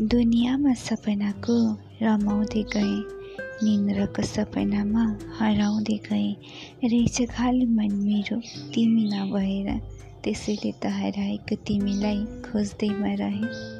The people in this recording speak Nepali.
दुनियाँमा सपनाको रमाउँदै गएँ निन्द्राको सपनामा हराउँदै गएँ। रहेछ खाली मन मेरो तिमी नभएर त्यसैले त हराएको तिमीलाई खोज्दैमा रहेँ।